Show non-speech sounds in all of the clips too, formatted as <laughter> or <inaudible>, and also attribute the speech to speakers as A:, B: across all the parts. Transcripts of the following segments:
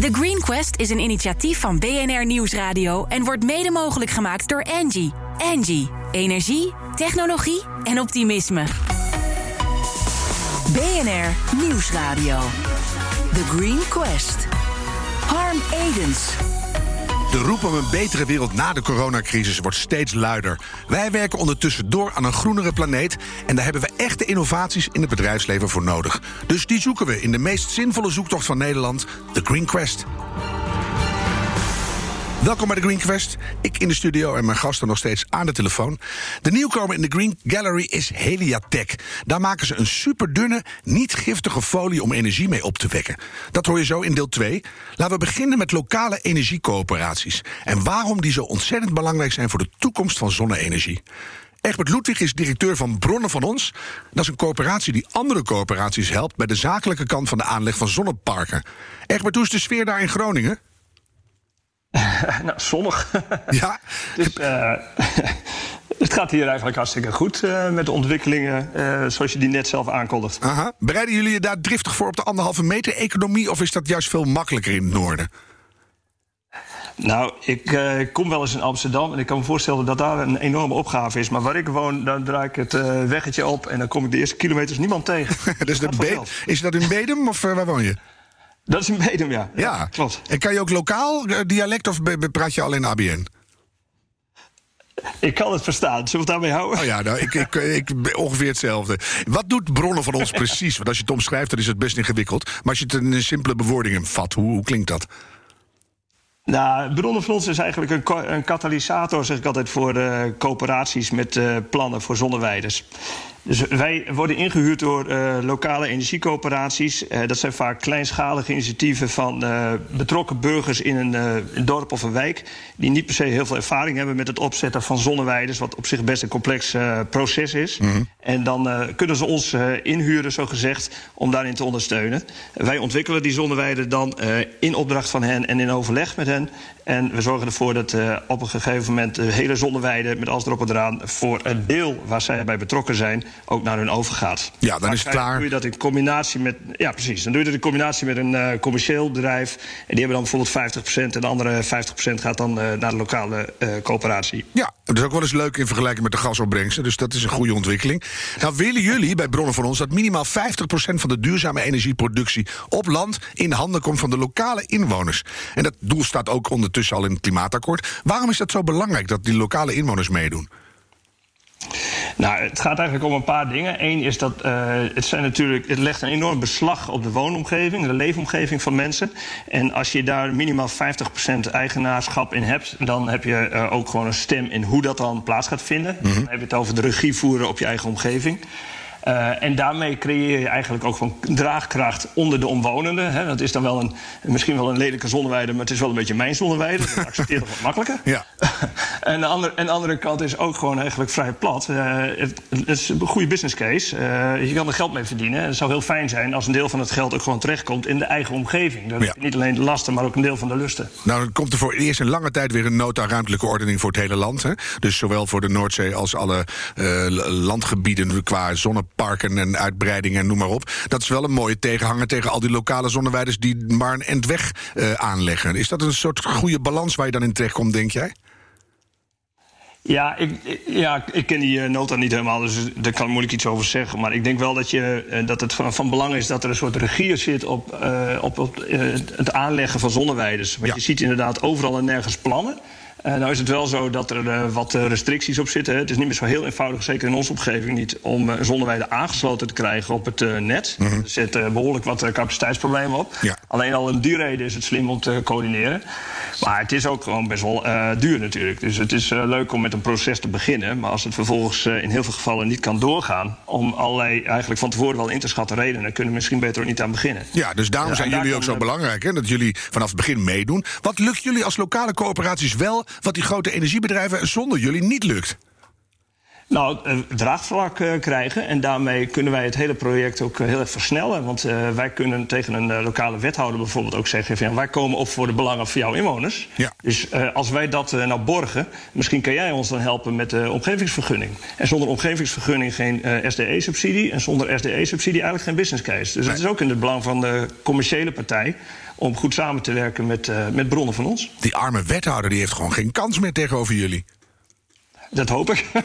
A: The Green Quest is een initiatief van BNR Nieuwsradio en wordt mede mogelijk gemaakt door Angie. Angie, energie, technologie en optimisme. BNR Nieuwsradio. The Green Quest. Harm Edens.
B: De roep om een betere wereld na de coronacrisis wordt steeds luider. Wij werken ondertussen door aan een groenere planeet. En daar hebben we echte innovaties in het bedrijfsleven voor nodig. Dus die zoeken we in de meest zinvolle zoektocht van Nederland, de Green Quest. Welkom bij de Green Quest. Ik in de studio en mijn gasten nog steeds aan de telefoon. De nieuwkomer in de Green Gallery is Heliatech. Daar maken ze een superdunne, niet giftige folie om energie mee op te wekken. Dat hoor je zo in deel 2. Laten we beginnen met lokale energiecoöperaties. En waarom die zo ontzettend belangrijk zijn voor de toekomst van zonne-energie. Egbert Ludwig is directeur van Bronnen van Ons. Dat is een coöperatie die andere coöperaties helpt bij de zakelijke kant van de aanleg van zonneparken. Egbert, hoe is de sfeer daar in Groningen? <laughs>
C: nou, zonnig. <laughs>
B: Ja.
C: dus, uh, <laughs> het gaat hier eigenlijk hartstikke goed uh, met de ontwikkelingen uh, zoals je die net zelf aankondigt.
B: Aha. Bereiden jullie je daar driftig voor op de anderhalve meter economie of is dat juist veel makkelijker in het noorden?
C: Nou, ik uh, kom wel eens in Amsterdam en ik kan me voorstellen dat daar een enorme opgave is. Maar waar ik woon, dan draai ik het uh, weggetje op en dan kom ik de eerste kilometers niemand tegen.
B: dus dat is dat in Bedum of uh, waar woon je?
C: Dat is in Bedum, ja.
B: ja.
C: ja. klopt.
B: En kan je ook lokaal dialect of praat je alleen ABN?
C: Ik kan het verstaan. Zullen we het daarmee houden?
B: Oh ja, nou, ik, ik, ik, ongeveer hetzelfde. Wat doet bronnen van ons <laughs> precies? Want als je het omschrijft, dan is het best ingewikkeld. Maar als je het in een simpele bewoordingen vat, hoe, hoe klinkt dat?
C: Nou, bronnen van ons is eigenlijk een, een katalysator, zeg ik altijd, voor uh, coöperaties met uh, plannen voor zonneweiders. Dus wij worden ingehuurd door uh, lokale energiecoöperaties. Uh, dat zijn vaak kleinschalige initiatieven van uh, betrokken burgers in een, dorp of een wijk. Die niet per se heel veel ervaring hebben met het opzetten van zonneweiders. Wat op zich best een complex proces is. Mm -hmm. En dan kunnen ze ons inhuren, zo gezegd, om daarin te ondersteunen. Wij ontwikkelen die zonneweiden dan in opdracht van hen en in overleg met hen. En we zorgen ervoor dat op een gegeven moment de hele zonneweide, met alles erop en eraan, voor een deel waar zij bij betrokken zijn, ook naar hun overgaat.
B: Ja, dan is het klaar.
C: doe je dat in combinatie met. Ja, precies. Dan doe je dat in combinatie met een uh, commercieel bedrijf. En die hebben dan bijvoorbeeld 50% en de andere 50% gaat dan uh, naar de lokale coöperatie.
B: Ja, dat is ook wel eens leuk in vergelijking met de gasopbrengsten. Dus dat is een goede ontwikkeling. Nou, willen jullie bij bronnen van ons dat minimaal 50% van de duurzame energieproductie op land in handen komt van de lokale inwoners? En dat doel staat ook ondertussen al in het klimaatakkoord. Waarom is dat zo belangrijk dat die lokale inwoners meedoen?
C: Nou, het gaat eigenlijk om een paar dingen. Eén is dat uh, het, zijn natuurlijk, het legt een enorm beslag op de woonomgeving, de leefomgeving van mensen. En als je daar minimaal 50% eigenaarschap in hebt, dan heb je uh, ook gewoon een stem in hoe dat dan plaats gaat vinden. Mm -hmm. Dan heb je het over de regie voeren op je eigen omgeving. Uh, en daarmee creëer je eigenlijk ook gewoon draagkracht onder de omwonenden. Hè. Dat is dan wel een, misschien wel een lelijke zonneweide, maar het is wel een beetje mijn zonneweide. Dat accepteert toch wat makkelijker. <laughs>
B: Ja. <laughs>
C: en, de andere, en de andere kant is ook gewoon eigenlijk vrij plat. Uh, het, het, is een goede business case. Uh, je kan er geld mee verdienen. Het zou heel fijn zijn als een deel van het geld ook gewoon terechtkomt in de eigen omgeving. Dat ja. niet alleen de lasten, maar ook een deel van de lusten.
B: Nou, dan komt er voor eerst een lange tijd weer een nota ruimtelijke ordening voor het hele land. Hè? Dus zowel voor de Noordzee als alle landgebieden qua zonne parken en uitbreidingen en noem maar op. Dat is wel een mooie tegenhanger tegen al die lokale zonneweiders die maar een endweg uh, aanleggen. Is dat een soort goede balans waar je dan in terechtkomt, denk jij?
C: Ja ik, ja, ik ken die uh, nota niet helemaal, dus daar kan moeilijk iets over zeggen. Maar ik denk wel dat, je, uh, dat het van, van, belang is dat er een soort regie zit op, uh, op, op het aanleggen van zonneweiders. Want ja. je ziet inderdaad overal en nergens plannen. Uh, nou is het wel zo dat er uh, wat restricties op zitten. Het is niet meer zo heel eenvoudig, zeker in onze omgeving niet, om uh, aangesloten te krijgen op het net. Mm -hmm. Er zitten behoorlijk wat capaciteitsproblemen op. Ja. Alleen al om die reden is het slim om te coördineren. Maar het is ook gewoon best wel duur natuurlijk. Dus het is leuk om met een proces te beginnen. Maar als het vervolgens in heel veel gevallen niet kan doorgaan, om allerlei eigenlijk van tevoren wel in te schatten redenen, kunnen we misschien beter ook niet aan beginnen.
B: Ja, dus daarom zijn jullie ook zo belangrijk, hè? dat jullie vanaf het begin meedoen. Wat lukt jullie als lokale coöperaties wel? Wat die grote energiebedrijven zonder jullie niet lukt.
C: Nou, draagvlak krijgen. En daarmee kunnen wij het hele project ook heel erg versnellen. Want wij kunnen tegen een lokale wethouder bijvoorbeeld ook zeggen: van, wij komen op voor de belangen van jouw inwoners.
B: Ja.
C: Dus als wij dat nou borgen, misschien kan jij ons dan helpen met de omgevingsvergunning. En zonder omgevingsvergunning geen SDE-subsidie. En zonder SDE-subsidie eigenlijk geen business case. Dus het is ook in het belang van de commerciële partij om goed samen te werken met, met bronnen van ons.
B: Die arme wethouder die heeft gewoon geen kans meer tegenover jullie.
C: Dat hoop ik. <laughs>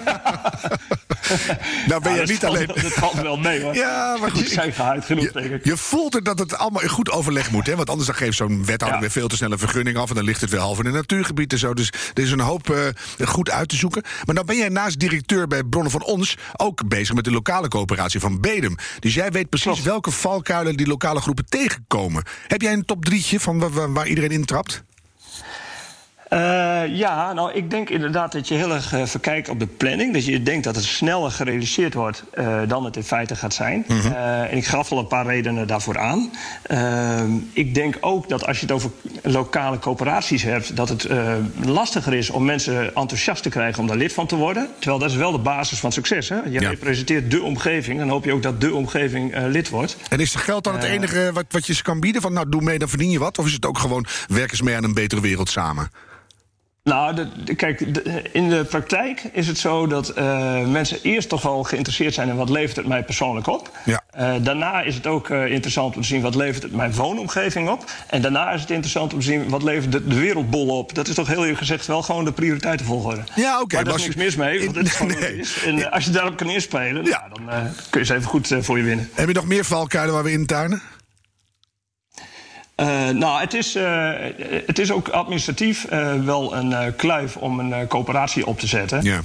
B: nou ben je niet alleen. <laughs>
C: dat valt wel mee hoor.
B: Ja, maar goed.
C: Zijn gehaaid genoeg,
B: je,
C: denk ik.
B: Je voelt het dat het allemaal in goed overleg moet. Hè? Want anders dan geeft zo'n wethouder
C: Ja.
B: weer veel te snel een vergunning af. En dan ligt het weer half in een natuurgebied en zo. Dus er is een hoop eh, goed uit te zoeken. Maar dan ben jij naast directeur bij Bronnen van Ons ook bezig met de lokale coöperatie van Bedem. Dus jij weet precies
C: Klopt.
B: welke valkuilen die lokale groepen tegenkomen. Heb jij een top drietje van waar iedereen intrapt?
C: Eh, ja, nou, ik denk inderdaad dat je heel erg eh, verkijkt op de planning. Dat je denkt dat het sneller gerealiseerd wordt eh, dan het in feite gaat zijn. Eh, en ik gaf al een paar redenen daarvoor aan. Ik denk ook dat als je het over lokale coöperaties hebt, dat het lastiger is om mensen enthousiast te krijgen om daar lid van te worden. Terwijl dat is wel de basis van succes. Hè? Je
B: Ja.
C: representeert de omgeving, dan hoop je ook dat de omgeving lid wordt.
B: En is geld dan het enige wat, wat je ze kan bieden? Van nou, doe mee, dan verdien je wat? Of is het ook gewoon werken eens mee aan een betere wereld samen?
C: Nou, de, de- kijk, de- in de praktijk is het zo dat eh, mensen eerst toch wel geïnteresseerd zijn in wat levert het mij persoonlijk op.
B: Ja.
C: Eh, daarna is het ook eh, interessant om te zien wat levert het mijn woonomgeving op. En daarna is het interessant om te zien wat levert de, de wereldbol op. Dat is toch heel eerlijk gezegd wel gewoon de prioriteitenvolgorde.
B: Ja, oké,
C: daar is niks mis mee, want het is <laughs> gewoon
B: Nee.
C: is. En als je daarop kan inspelen,
B: Ja.
C: nou, dan kun je ze even goed voor je winnen.
B: Heb je nog meer valkuilen waar we in tuinen?
C: Eh, nou, het is, eh, het is ook administratief eh, wel een kluif om een coöperatie op te zetten.
B: Ja.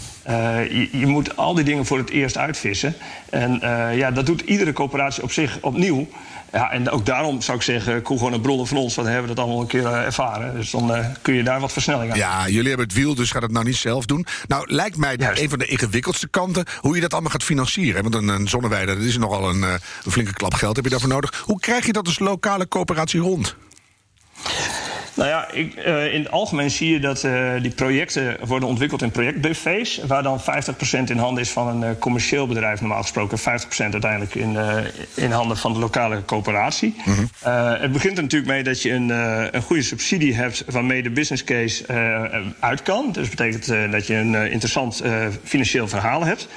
C: Je, je moet al die dingen voor het eerst uitvissen. En ja, dat doet iedere coöperatie op zich opnieuw. Ja, en ook daarom zou ik zeggen, koe gewoon een bronnen van ons, want dan hebben we dat allemaal een keer ervaren. Dus dan kun je daar wat versnelling aan.
B: Ja, jullie hebben het wiel, dus ga het nou niet zelf doen. Nou, lijkt mij
C: Juist.
B: een van de ingewikkeldste kanten hoe je dat allemaal gaat financieren. Want een, een zonneweide, dat is nogal een, een flinke klap geld heb je daarvoor nodig. Hoe krijg je dat als lokale coöperatie rond?
C: Nou ja, ik, eh, in het algemeen zie je dat eh, die projecten worden ontwikkeld in project-BV's... waar dan 50% in handen is van een eh, commercieel bedrijf normaal gesproken... 50% uiteindelijk in, in handen van de lokale coöperatie. Eh, het begint er natuurlijk mee dat je een, een goede subsidie hebt... waarmee de business case uit kan. Dus dat betekent dat je een interessant financieel verhaal hebt...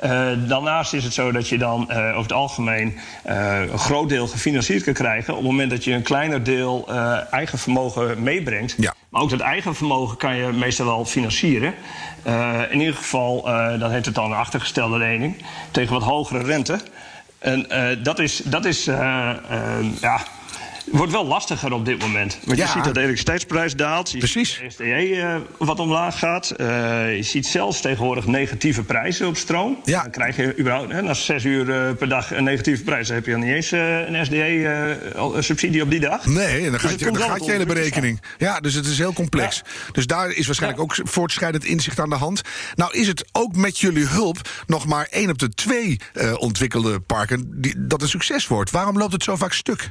C: Eh, daarnaast is het zo dat je dan eh, over het algemeen eh, een groot deel gefinancierd kan krijgen. op het moment dat je een kleiner deel eigen vermogen meebrengt.
B: Ja.
C: Maar ook dat eigen vermogen kan je meestal wel financieren. In ieder geval, dan heet het dan een achtergestelde lening. tegen wat hogere rente. En dat is. Dat is ja, wordt wel lastiger op dit moment. Want
B: Ja.
C: je ziet dat de elektriciteitsprijs daalt. Je
B: Precies.
C: ziet dat de SDE eh, wat omlaag gaat. Eh, je ziet zelfs tegenwoordig negatieve prijzen op stroom.
B: Ja.
C: Dan krijg je überhaupt hè, na zes uur eh, per dag een negatieve prijs. Dan heb je dan niet eens eh, een SDE-subsidie op die dag.
B: Nee, en dan gaat,
C: het
B: je, dan gaat je hele berekening. Ja, dus het is heel complex. Dus daar is waarschijnlijk ook voortschrijdend inzicht aan de hand. Nou is het ook met jullie hulp nog maar één op de twee eh, ontwikkelde parken die, dat een succes wordt. Waarom loopt het zo vaak stuk?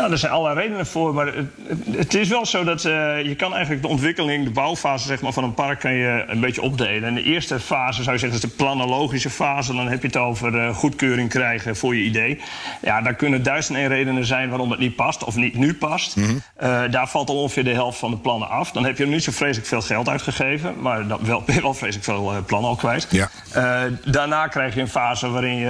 C: Ja, er zijn allerlei redenen voor. Maar het, het- is wel zo dat eh, je kan eigenlijk de ontwikkeling, de bouwfase zeg maar, van een park kan je een beetje opdelen. En de eerste fase zou je zeggen is de planologische fase. Dan heb je het over eh, goedkeuring krijgen voor je idee. Ja, daar kunnen duizend en redenen zijn waarom het niet past of niet nu past. Eh, daar valt al ongeveer de helft van de plannen af. Dan heb je niet zo vreselijk veel geld uitgegeven. Maar dan wel, <laughs> ben je wel vreselijk veel plannen al kwijt.
B: Ja.
C: Daarna krijg je een fase waarin je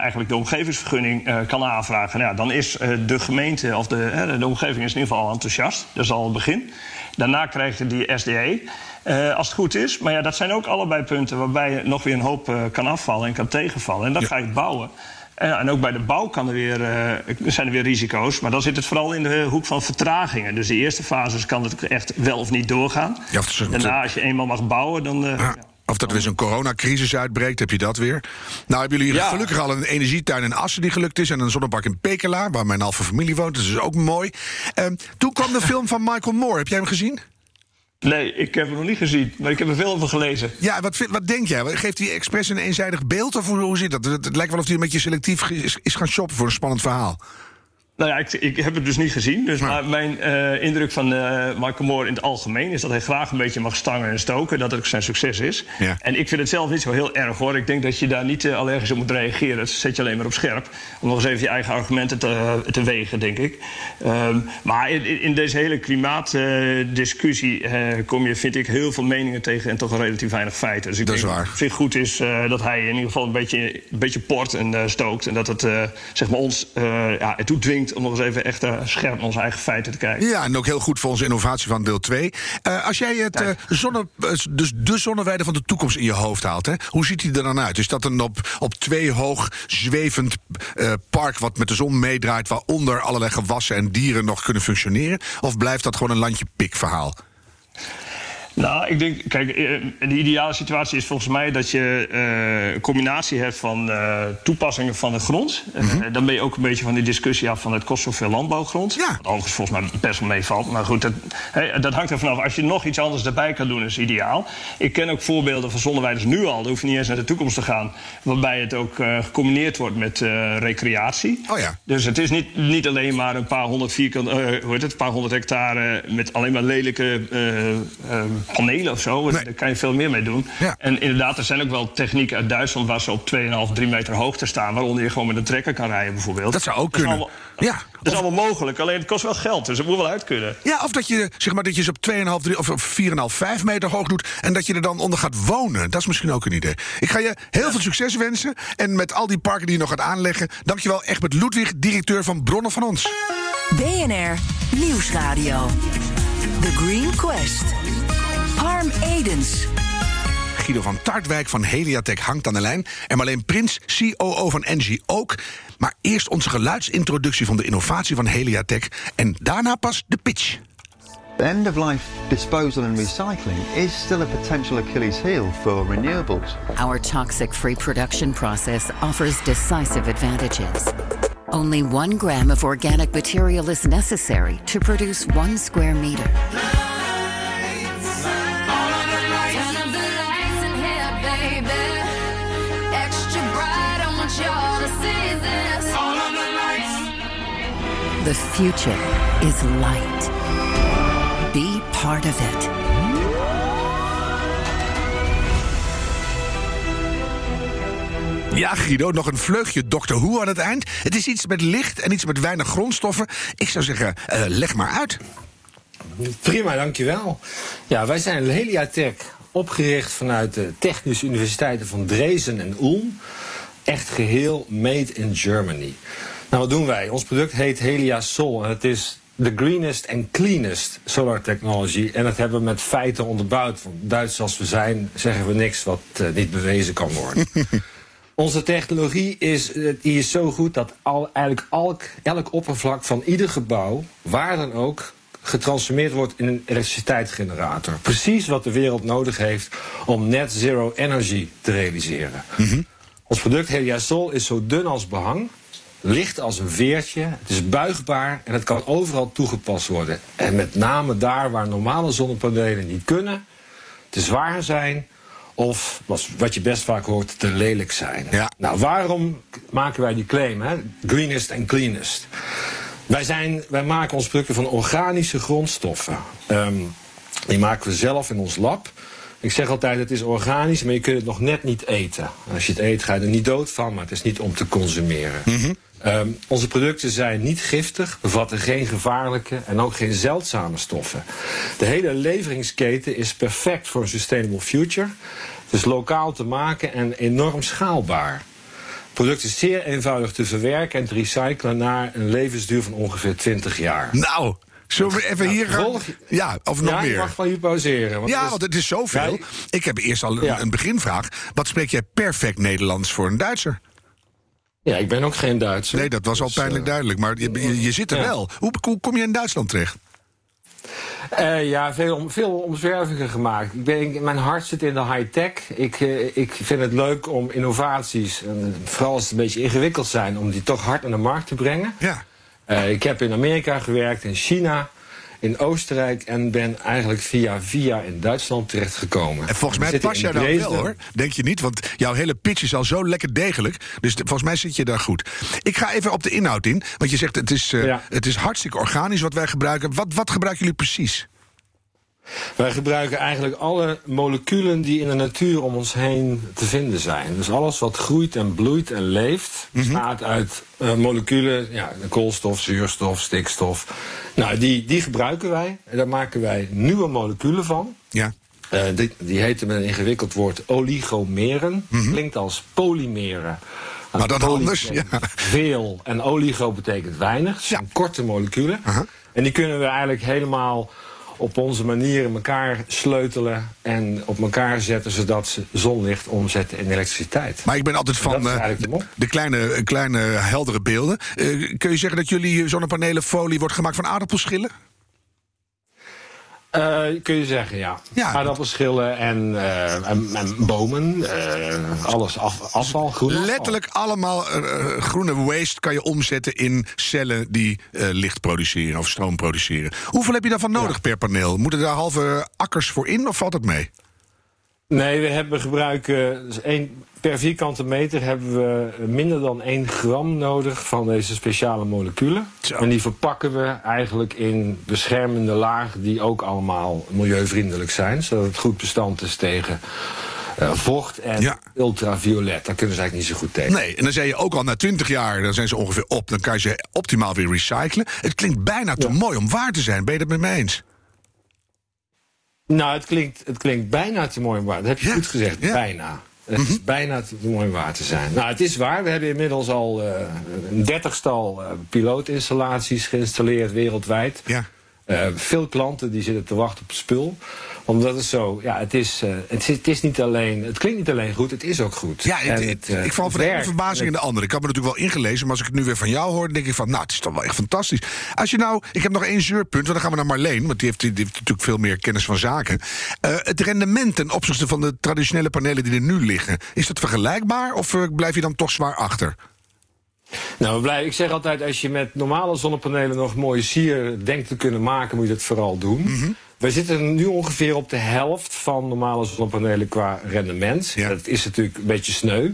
C: eigenlijk de omgevingsvergunning kan aanvragen. Nou, ja, dan is de gemeente of de, de omgeving is in ieder geval al enthousiast. Dat is al het begin. Daarna krijg je die SDE. eh, als het goed is. Maar ja, dat zijn ook allebei punten waarbij je nog weer een hoop eh, kan afvallen en kan tegenvallen. En dan
B: Ja.
C: ga je bouwen. En, en ook bij de bouw kan er weer, eh, zijn er weer risico's. Maar dan zit het vooral in de hoek van vertragingen. Dus de eerste fases kan het echt wel of niet doorgaan.
B: Ja, een-
C: Daarna, als je eenmaal mag bouwen, dan. eh,
B: Ja. Of dat er eens een coronacrisis uitbreekt, heb je dat weer. Nou hebben jullie
C: Ja.
B: gelukkig al een energietuin in Assen die gelukt is... en een zonnepark in Pekela, waar mijn halve familie woont. Dat is ook mooi. Ehm, toen kwam de <laughs> film van Michael Moore. Heb jij hem gezien?
C: Nee, ik heb het nog niet gezien, maar ik heb er veel over gelezen.
B: Ja, wat, wat denk jij? Geeft hij expres een eenzijdig beeld? Of hoe, hoe zit dat? Het, het lijkt wel of hij een beetje selectief is, is gaan shoppen voor een spannend verhaal.
C: Nou ja, ik, ik, heb het dus niet gezien. Dus maar mijn uh, indruk van uh, Michael Moore in het algemeen is dat hij graag een beetje mag stangen en stoken. Dat het ook zijn succes is. Ja. En ik vind het zelf niet zo heel erg hoor. Ik denk dat je daar niet uh, allergisch op moet reageren. Dat zet je alleen maar op scherp. Om nog eens even je eigen argumenten te, te wegen, denk ik. Um, maar in, in, deze hele klimaatdiscussie kom je, vind ik, heel veel meningen tegen en toch relatief weinig feiten. Dus ik
B: dat
C: denk het goed is dat hij in ieder geval een beetje, een beetje port en stookt. En dat het zeg maar ons ja, ertoe dwingt om nog eens even echt uh, scherp naar onze eigen feiten te kijken.
B: Ja, en ook heel goed voor onze innovatie van deel 2. Uh, als jij het uh, zonne, dus de zonneweide van de toekomst in je hoofd haalt, hè, hoe ziet die er dan uit? Is dat een op, op twee hoog zwevend park wat met de zon meedraait, waaronder allerlei gewassen en dieren nog kunnen functioneren? Of blijft dat gewoon een landje pik verhaal?
C: Nou, ik denk, kijk, de ideale situatie is volgens mij dat je uh, een combinatie hebt van uh, toepassingen van de grond. Mm -hmm. uh, dan ben je ook een beetje van die discussie af van het kost zoveel landbouwgrond.
B: Ja.
C: Wat overigens volgens mij best wel meevalt. Maar goed, dat, hey, dat hangt er vanaf. Als je nog iets anders erbij kan doen, is ideaal. Ik ken ook voorbeelden van zonneweiders nu al. Dan hoef je niet eens naar de toekomst te gaan. Waarbij het ook gecombineerd wordt met recreatie.
B: Oh ja.
C: Dus het is niet, niet alleen maar een paar honderd vierkant, hoe heet het, een paar honderd hectare met alleen maar lelijke panelen of zo. Nee. Daar kan je veel meer mee doen.
B: Ja.
C: En inderdaad, er zijn ook wel technieken uit Duitsland waar ze op 2,5, 3 meter hoogte staan. Waaronder je gewoon met een trekker kan rijden, bijvoorbeeld.
B: Dat zou ook kunnen.
C: Allemaal,
B: ja.
C: Dat is allemaal mogelijk, alleen het kost wel geld, dus het moet wel uit kunnen.
B: Ja, of dat je, zeg maar, dat je ze op 2,5 3, of 4,5, 5 meter hoog doet en dat je er dan onder gaat wonen. Dat is misschien ook een idee. Ik ga je heel veel succes wensen. En met al die parken die je nog gaat aanleggen. Dankjewel, Egbert Ludwig, directeur van Bronnen van Ons.
A: BNR Nieuwsradio. The Green Quest. Harm Edens.
B: Guido van Tartwijk van Heliatech hangt aan de lijn. En Marleen Prins, COO van Engie ook. Maar eerst onze geluidsintroductie van de innovatie van Heliatech. En daarna pas de pitch.
D: End of life disposal and recycling is still a potential Achilles heel for renewables.
E: Our toxic free production process offers decisive advantages. Only one gram of organic material is necessary to produce one square meter. The future is light. Be part of it.
B: Ja, Guido, nog een vleugje Doctor Who aan het eind. Het is iets met licht en iets met weinig grondstoffen. Ik zou zeggen, uh, leg maar uit.
F: Prima, dankjewel. Ja, wij zijn Heliatech, opgericht vanuit de Technische Universiteiten van Dresden en Ulm. Echt geheel made in Germany. Nou, wat doen wij? Ons product heet Helia Sol en het is de greenest and cleanest solar technology. En dat hebben we met feiten onderbouwd. Want Duits als we zijn, zeggen we niks wat uh, niet bewezen kan worden. <laughs> Onze technologie is, die is zo goed dat al, eigenlijk elk, elk oppervlak van ieder gebouw, waar dan ook, getransformeerd wordt in een elektriciteitsgenerator. Precies wat de wereld nodig heeft om net zero energy te realiseren. Mm -hmm. Ons product Heliasol is zo dun als behang licht als een veertje, het is buigbaar en het kan overal toegepast worden. En met name daar waar normale zonnepanelen niet kunnen, te zwaar zijn of, wat je best vaak hoort, te lelijk zijn.
B: Ja.
F: Nou, waarom maken wij die claim, hè? greenest en cleanest? Wij, zijn, wij maken ons producten van organische grondstoffen. Um, die maken we zelf in ons lab. Ik zeg altijd, het is organisch, maar je kunt het nog net niet eten. Als je het eet, ga je er niet dood van, maar het is niet om te consumeren.
B: Mm -hmm.
F: Um, onze producten zijn niet giftig, bevatten geen gevaarlijke en ook geen zeldzame stoffen. De hele leveringsketen is perfect voor een sustainable future. Het is lokaal te maken en enorm schaalbaar. Het product is zeer eenvoudig te verwerken en te recyclen naar een levensduur van ongeveer 20 jaar.
B: Nou, Zullen we even
F: Nou,
B: hier gaan?
F: volg-
B: Ja, of nog
F: ja,
B: meer?
F: je mag van hier pauzeren. Want
B: ja, want het is zoveel.
F: Ja,
B: Ik heb eerst al een,
F: Ja.
B: een beginvraag. Wat spreek jij perfect Nederlands voor een Duitser?
F: Ja, ik ben ook geen Duitser.
B: Nee, dat was al
F: Dus,
B: pijnlijk
F: eh,
B: duidelijk. Maar je, je, je zit er
F: Ja.
B: wel. Hoe, hoe kom je in Duitsland terecht?
F: Eh, ja, veel, veel omzwervingen gemaakt. Ik ben, mijn hart zit in de high-tech. Ik, eh, ik vind het leuk om innovaties, en vooral als het een beetje ingewikkeld zijn, om die toch hard aan de markt te brengen.
B: Ja.
F: Ik heb in Amerika gewerkt, in China. In Oostenrijk en ben eigenlijk via via in Duitsland terechtgekomen.
B: En volgens mij
F: zitten
B: pas
F: in
B: jij daar wel hoor. Denk je niet? Want jouw hele pitch is al zo lekker degelijk. Dus de- volgens mij zit je daar goed. Ik ga even op de inhoud in. Want je zegt het is,
F: Ja.
B: het is hartstikke organisch wat wij gebruiken. Wat, wat gebruiken jullie precies?
F: Wij gebruiken eigenlijk alle moleculen die in de natuur om ons heen te vinden zijn. Dus alles wat groeit en bloeit en leeft, bestaat uit eh, moleculen, ja, koolstof, zuurstof, stikstof. Nou, die, die gebruiken wij. En daar maken wij nieuwe moleculen van.
B: Ja.
F: Eh, die, die heten met een ingewikkeld woord oligomeren. Klinkt als polymeren.
B: Maar dan
F: poly
B: anders, ja.
F: Veel en oligo betekent weinig. Het zijn korte moleculen. En die kunnen we eigenlijk helemaal op onze manier in elkaar sleutelen en op elkaar zetten, zodat ze zonlicht omzetten in elektriciteit.
B: Maar ik ben altijd van eh,
F: de
B: de kleine, kleine heldere beelden. Eh, kun je zeggen dat jullie zonnepanelenfolie wordt gemaakt van aardappelschillen?
F: Eh, kun je zeggen, ja.
B: Ja.
F: Aardappelschillen en, eh, en, en bomen, eh, alles af, afval, groen afval.
B: Letterlijk allemaal groene waste kan je omzetten in cellen die licht produceren of stroom produceren. Hoeveel heb je daarvan nodig per paneel? Moeten daar halve akkers voor in of valt het mee?
F: Nee, we hebben gebruiken dus één, per vierkante meter hebben we minder dan 1 gram nodig van deze speciale moleculen.
B: Zo.
F: En die verpakken we eigenlijk in beschermende lagen die ook allemaal milieuvriendelijk zijn, zodat het goed bestand is tegen eh, vocht en
B: Ja.
F: ultraviolet. Daar kunnen ze eigenlijk niet zo goed tegen.
B: Nee, en dan zei je ook al na 20 jaar, dan zijn ze ongeveer op. Dan kan je ze optimaal weer recyclen. Het klinkt bijna te mooi om waar te zijn. Ben je het met me eens?
F: Nou, het klinkt, het klinkt bijna te mooi om waar. Dat heb je
B: Ja,
F: goed gezegd,
B: ja.
F: bijna. Het is bijna te, te mooi om waar te zijn. Nou, het is waar. We hebben inmiddels al eh, een dertigstal eh pilootinstallaties geïnstalleerd wereldwijd.
B: Ja.
F: Eh, veel klanten die zitten te wachten op spul. Omdat het zo, ja, het is, eh, het, is, het is niet alleen, het klinkt niet alleen goed, het is ook goed.
B: Ja,
F: het, eh,
B: ik val
F: het
B: van de ene verbazing in de andere. Ik had me natuurlijk wel ingelezen, maar als ik het nu weer van jou hoor, denk ik van, nou, het is toch wel echt fantastisch. Als je nou, ik heb nog één zeurpunt, want dan gaan we naar Marleen, want die heeft, die heeft natuurlijk veel meer kennis van zaken. Het rendement ten opzichte van de traditionele panelen die er nu liggen, is dat vergelijkbaar of blijf je dan toch zwaar achter?
F: Nou, blijven- ik zeg altijd, als je met normale zonnepanelen nog mooie sier denkt te kunnen maken, moet je dat vooral doen.
B: Mhm.
F: We zitten nu ongeveer op de helft van normale zonnepanelen qua rendement.
B: Ja.
F: Dat is natuurlijk een beetje sneu.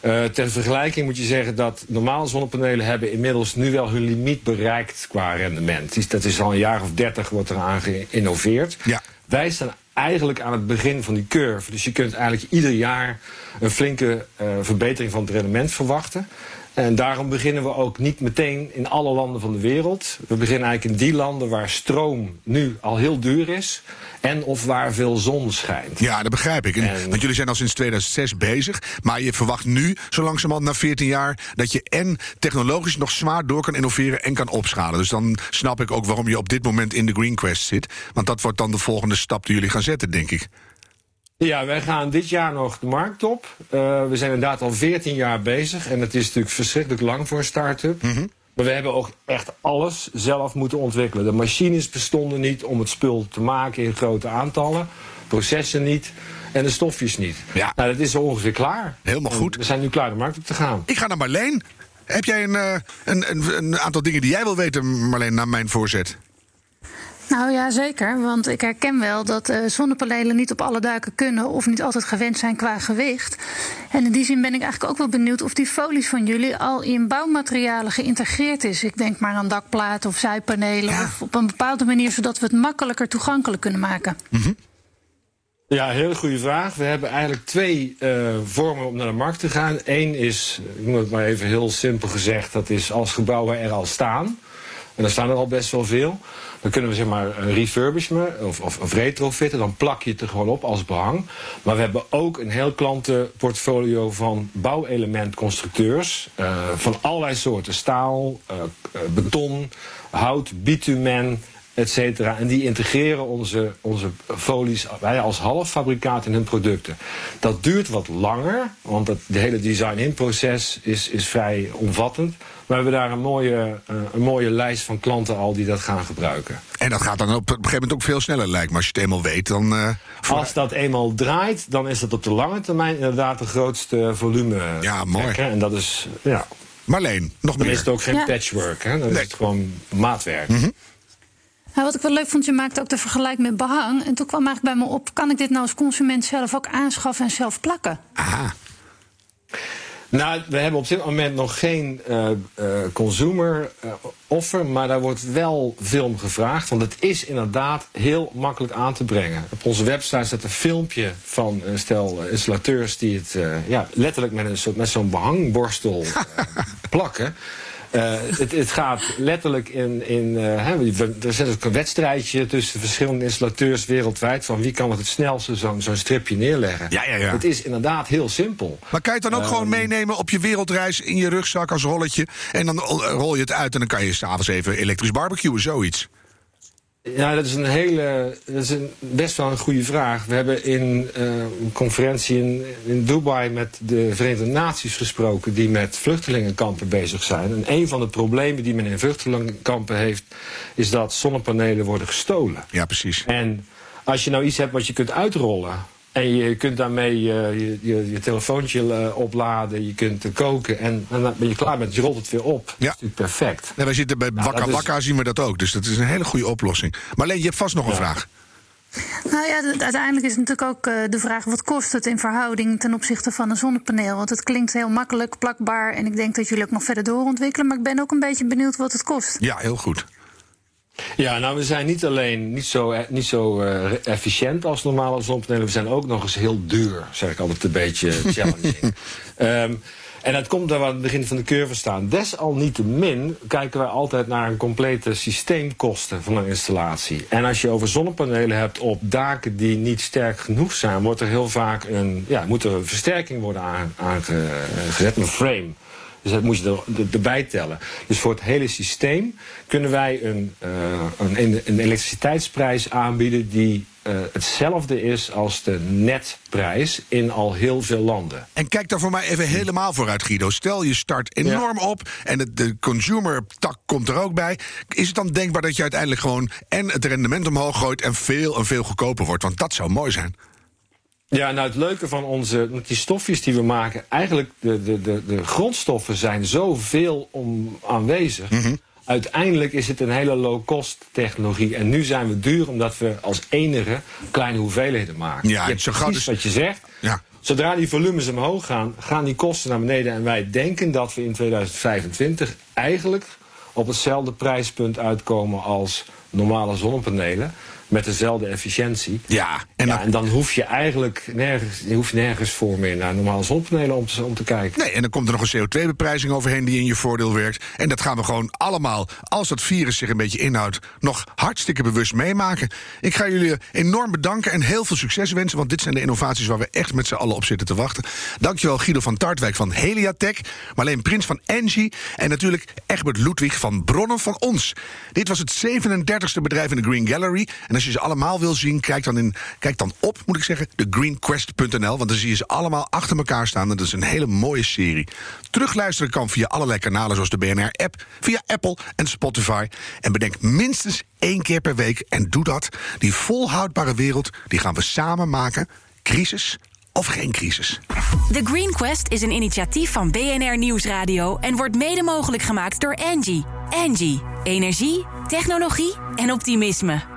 F: Eh ter vergelijking moet je zeggen dat normale zonnepanelen hebben inmiddels nu wel hun limiet bereikt qua rendement. Dat is al een jaar of dertig wordt er aan geïnnoveerd.
B: Ja.
F: Wij staan eigenlijk aan het begin van die curve. Dus je kunt eigenlijk ieder jaar een flinke eh, verbetering van het rendement verwachten. En daarom beginnen we ook niet meteen in alle landen van de wereld. We beginnen eigenlijk in die landen waar stroom nu al heel duur is. En of waar veel zon schijnt.
B: Ja, dat begrijp ik. En,
F: En-
B: Want jullie zijn al sinds 2006 bezig. Maar je verwacht nu, zo langzamerhand na 14 jaar, dat je en technologisch nog zwaar door kan innoveren en kan opschalen. Dus dan snap ik ook waarom je op dit moment in de Green Quest zit. Want dat wordt dan de volgende stap die jullie gaan zetten, denk ik.
F: Ja, wij gaan dit jaar nog de markt op. Eh, we zijn inderdaad al 14 jaar bezig. En het is natuurlijk verschrikkelijk lang voor een start-up. Maar we hebben ook echt alles zelf moeten ontwikkelen. De machines bestonden niet om het spul te maken in grote aantallen. Processen niet. En de stofjes niet.
B: Ja.
F: Nou, dat is ongeveer klaar.
B: Helemaal
F: En
B: goed.
F: We zijn nu klaar de markt op te gaan.
B: Ik ga naar Marleen. Heb jij een, eh, een, een, een aantal dingen die jij wil weten, Marleen, na mijn voorzet?
G: Nou ja, zeker. Want ik herken wel dat eh, zonnepanelen niet op alle duiken kunnen of niet altijd gewend zijn qua gewicht. En in die zin ben ik eigenlijk ook wel benieuwd of die folies van jullie al in bouwmaterialen geïntegreerd is. Ik denk maar aan dakplaten of zijpanelen.
B: Ja.
G: Of op een bepaalde manier zodat we het makkelijker toegankelijk kunnen maken.
F: Ja, hele goede vraag. We hebben eigenlijk twee eh, vormen om naar de markt te gaan. Eén is, ik noem het maar even heel simpel gezegd, dat is als gebouwen er al staan. En daar staan er al best wel veel. Dan kunnen we zeg maar een refurbishmen of, of, of retrofitten. Dan plak je het er gewoon op als behang. Maar we hebben ook een heel klantenportfolio van bouwelementconstructeurs. eh, van allerlei soorten. Staal, eh, eh, beton, hout, bitumen, et cetera. En die integreren onze, onze folies, wij als halffabrikaat in hun producten. Dat duurt wat langer, want het de hele design-in-proces is, is vrij omvattend. Maar we hebben daar een mooie, eh, een mooie lijst van klanten al die dat gaan gebruiken.
B: En dat gaat dan op een gegeven moment ook veel sneller, lijkt me. Als je het eenmaal weet, dan... eh, voor-
F: Als dat eenmaal draait, dan is dat op de lange termijn inderdaad de grootste volume.
B: Ja, mooi.
F: En dat is, ja,
B: Marleen, nog
F: dan
B: meer.
F: is het ook geen
G: Ja.
F: patchwork, hè. dan
B: Nee.
F: is het gewoon maatwerk.
G: Nou, wat ik wel leuk vond, je maakte ook de vergelijking met behang. En toen kwam eigenlijk bij me op: kan ik dit nou als consument zelf ook aanschaffen en zelf plakken?
B: Aha.
F: Nou, we hebben op dit moment nog geen uh, uh, consumer uh, offer, maar daar wordt wel veel om gevraagd. Want het is inderdaad heel makkelijk aan te brengen. Op onze website staat een filmpje van een stel installateurs die het ja, letterlijk met, een soort, met zo'n behangborstel <laughs> plakken. Uh, het, het, gaat letterlijk in. in uh, hè, er zit ook een wedstrijdje tussen verschillende installateurs wereldwijd. van wie kan het het snelste zo'n zo'n stripje neerleggen.
B: Ja, ja, ja.
F: Het is inderdaad heel simpel.
B: Maar kan je het dan ook um, gewoon meenemen op je wereldreis in je rugzak als rolletje. en dan rol je het uit en dan kan je s'avonds even elektrisch barbecuen, zoiets?
F: Ja, dat is een hele. Dat is een, best wel een goede vraag. We hebben in uh, een conferentie in, in Dubai met de Verenigde Naties gesproken. die met vluchtelingenkampen bezig zijn. En een van de problemen die men in vluchtelingenkampen heeft. is dat zonnepanelen worden gestolen.
B: Ja, precies.
F: En als je nou iets hebt wat je kunt uitrollen. En je kunt daarmee je, je, je, telefoontje uh, opladen, je kunt uh, koken en, en, dan ben je klaar met, je rolt het weer op. Ja. Dat is natuurlijk perfect.
B: Nee, wij zitten bij nou, Wakka Wakka, is... zien we dat ook. Dus dat is een hele goede oplossing. Maar Leen, je hebt vast nog een vraag.
G: Nou ja, uiteindelijk is natuurlijk ook de vraag: wat kost het in verhouding ten opzichte van een zonnepaneel? Want het klinkt heel makkelijk, plakbaar. En ik denk dat jullie ook nog verder doorontwikkelen. Maar ik ben ook een beetje benieuwd wat het kost.
B: Ja, heel goed.
F: Ja, nou, we zijn niet alleen niet zo, niet zo uh, efficiënt als normale zonnepanelen, we zijn ook nog eens heel duur, zeg ik altijd een beetje <laughs> challenging. um, en dat komt daar we aan het begin van de curve staan. Desalniettemin kijken wij altijd naar een complete systeemkosten van een installatie. En als je over zonnepanelen hebt op daken die niet sterk genoeg zijn, wordt er heel vaak een, ja, moet er een versterking worden aangezet, een frame. Dus dat moet je er, erbij tellen. Dus voor het hele systeem kunnen wij een, uh, een, een elektriciteitsprijs aanbieden die uh, hetzelfde is als de netprijs in al heel veel landen.
B: En kijk daar voor mij even helemaal vooruit, Guido. Stel je start enorm ja. op en de, de consumer-tak komt er ook bij. Is het dan denkbaar dat je uiteindelijk gewoon en het rendement omhoog gooit en veel en veel goedkoper wordt? Want dat zou mooi zijn.
F: Ja, nou het leuke van onze, die stofjes die we maken, eigenlijk de, de, de, de grondstoffen zijn zoveel om, aanwezig. Mm -hmm. Uiteindelijk is het een hele low-cost technologie. En nu zijn we duur omdat we als enige kleine hoeveelheden maken.
B: Ja,
F: je hebt
B: zo
F: precies
B: dus,
F: wat je zegt.
B: Ja.
F: Zodra die volumes omhoog gaan, gaan die kosten naar beneden. En wij denken dat we in 2025 eigenlijk op hetzelfde prijspunt uitkomen als normale zonnepanelen met dezelfde efficiëntie.
B: Ja,
F: en, ja, dan, en dan hoef je eigenlijk nergens, je hoeft nergens voor meer naar normale zonnepanelen om te, om te kijken.
B: Nee, en dan komt er nog een CO2-beprijzing overheen die in je voordeel werkt. En dat gaan we gewoon allemaal, als dat virus zich een beetje inhoudt, nog hartstikke bewust meemaken. Ik ga jullie enorm bedanken en heel veel succes wensen, want dit zijn de innovaties waar we echt met z'n allen op zitten te wachten. Dankjewel Guido van Tartwijk van Heliatech, Marleen Prins van Engie en natuurlijk Egbert Ludwig van Bronnen van Ons. Dit was het 37e bedrijf in de Green Gallery. En als je ze allemaal wil zien, kijk dan, in, kijk dan op, moet ik zeggen, thegreenquest.nl. Want dan zie je ze allemaal achter elkaar staan. En dat is een hele mooie serie. Terugluisteren kan via allerlei kanalen zoals de BNR-app, via Apple en Spotify. En bedenk minstens één keer per week. En doe dat. Die volhoudbare wereld, die gaan we samen maken. Crisis of geen crisis.
A: The Green Quest is een initiatief van BNR Nieuwsradio en wordt mede mogelijk gemaakt door Angie. Angie, energie, technologie en optimisme.